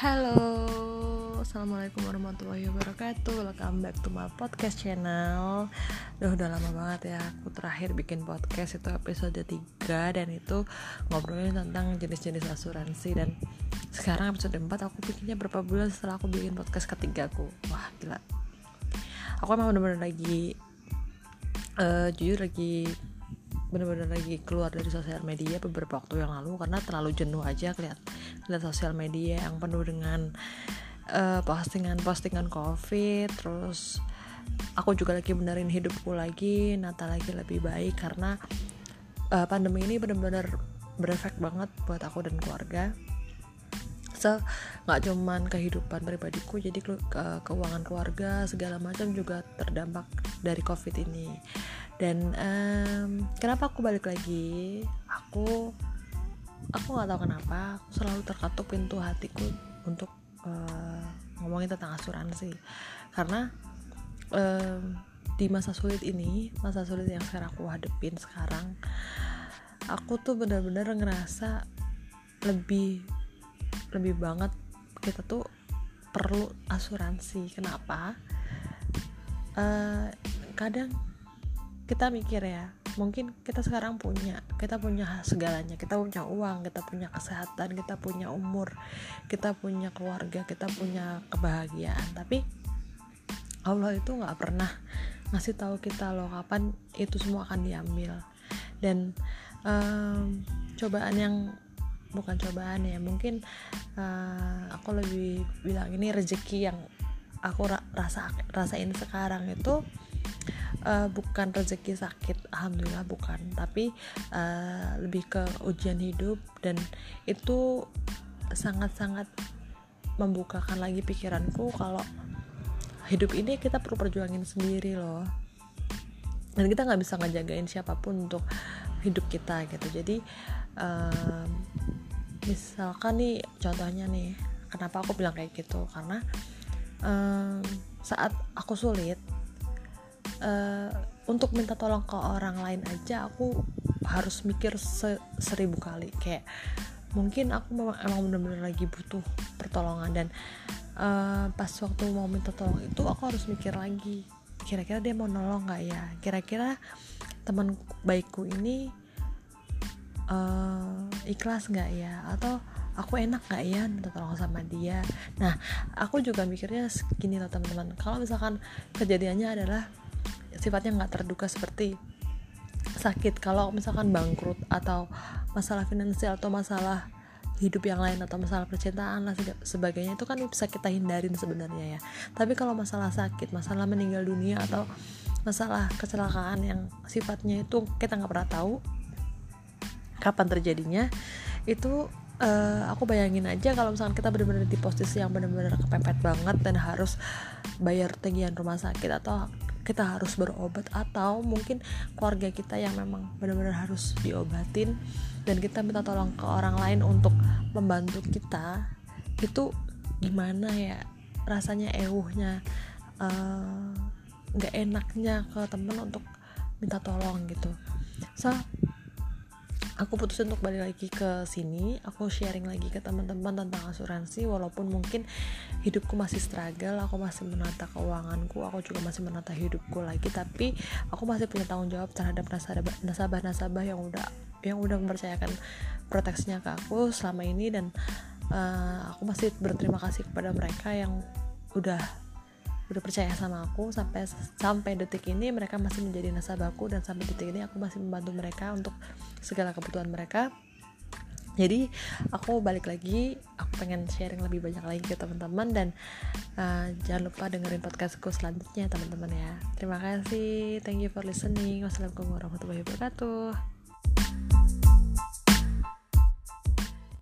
Halo, Assalamualaikum warahmatullahi wabarakatuh. Welcome back to my podcast channel. Duh, udah lama banget ya Aku terakhir bikin podcast. Itu episode 3 Dan itu ngobrolin tentang jenis-jenis asuransi. Dan sekarang episode 4 aku bikinnya berapa bulan setelah aku bikin podcast ketiga aku. Wah gila. Aku emang bener-bener lagi uh, Jujur lagi bener-bener lagi keluar dari sosial media beberapa waktu yang lalu karena terlalu jenuh aja lihat lihat sosial media yang penuh dengan uh, postingan-postingan covid terus aku juga lagi benerin hidupku lagi nata lagi lebih baik karena uh, pandemi ini bener-bener berefek banget buat aku dan keluarga so nggak cuman kehidupan pribadiku jadi ke keuangan keluarga segala macam juga terdampak dari covid ini. Dan um, kenapa aku balik lagi? Aku aku nggak tahu kenapa aku selalu terkatuk pintu hatiku untuk uh, ngomongin tentang asuransi. Karena um, di masa sulit ini masa sulit yang sekarang aku hadepin sekarang aku tuh bener-bener ngerasa lebih lebih banget kita tuh perlu asuransi. Kenapa? Uh, kadang kita mikir ya mungkin kita sekarang punya kita punya segalanya. Kita punya uang kita punya kesehatan kita punya umur kita punya keluarga kita punya kebahagiaan. Tapi Allah itu nggak pernah ngasih tahu kita loh kapan itu semua akan diambil. Dan um, cobaan yang bukan cobaan ya mungkin uh, aku lebih bilang ini rezeki yang aku ra rasa rasain sekarang itu uh, bukan rezeki sakit alhamdulillah bukan tapi uh, lebih ke ujian hidup dan itu sangat-sangat membukakan lagi pikiranku kalau hidup ini kita perlu perjuangin sendiri loh. Dan kita nggak bisa ngejagain siapa pun untuk hidup kita gitu. Jadi um, misalkan nih contohnya nih kenapa aku bilang kayak gitu? Karena um, saat aku sulit uh, untuk minta tolong ke orang lain aja aku harus mikir se seribu kali. Kayak mungkin aku memang emang bener-bener lagi butuh pertolongan dan uh, pas waktu mau minta tolong itu aku harus mikir lagi kira-kira dia mau nolong nggak ya? Kira-kira teman baikku ini uh, ikhlas nggak ya? Atau aku enak nggak ya minta tolong sama dia? Nah aku juga mikirnya gini loh teman-teman. Kalau misalkan kejadiannya adalah sifatnya nggak terduga seperti sakit kalau misalkan bangkrut atau masalah finansial atau masalah hidup yang lain atau masalah percintaan lah sebagainya itu kan bisa kita hindarin sebenarnya ya. Tapi kalau masalah sakit masalah meninggal dunia atau masalah kecelakaan yang sifatnya itu kita nggak pernah tahu kapan terjadinya itu uh, aku bayangin aja kalau misalkan kita benar-benar di posisi yang benar-benar kepepet banget dan harus bayar tagihan rumah sakit atau kita harus berobat atau mungkin keluarga kita yang memang benar-benar harus diobatin dan kita minta tolong ke orang lain untuk membantu kita itu gimana ya rasanya ewuhnya eh, nggak enaknya ke temen untuk minta tolong gitu. So aku putusin untuk balik lagi ke sini. Aku sharing lagi ke teman-teman tentang asuransi walaupun mungkin hidupku masih struggle aku masih menata keuanganku aku juga masih menata hidupku lagi tapi aku masih punya tanggung jawab terhadap nasabah-nasabah yang udah yang udah mempercayakan proteksinya ke aku selama ini dan uh, aku masih berterima kasih kepada mereka yang udah udah percaya sama aku sampai sampai detik ini mereka masih menjadi nasabahku dan sampai detik ini aku masih membantu mereka untuk segala kebutuhan mereka. Jadi aku balik lagi aku pengen sharing lebih banyak lagi ke teman-teman dan uh, jangan lupa dengerin podcastku selanjutnya teman-teman ya. Terima kasih. Thank you for listening. Wassalamualaikum warahmatullahi wabarakatuh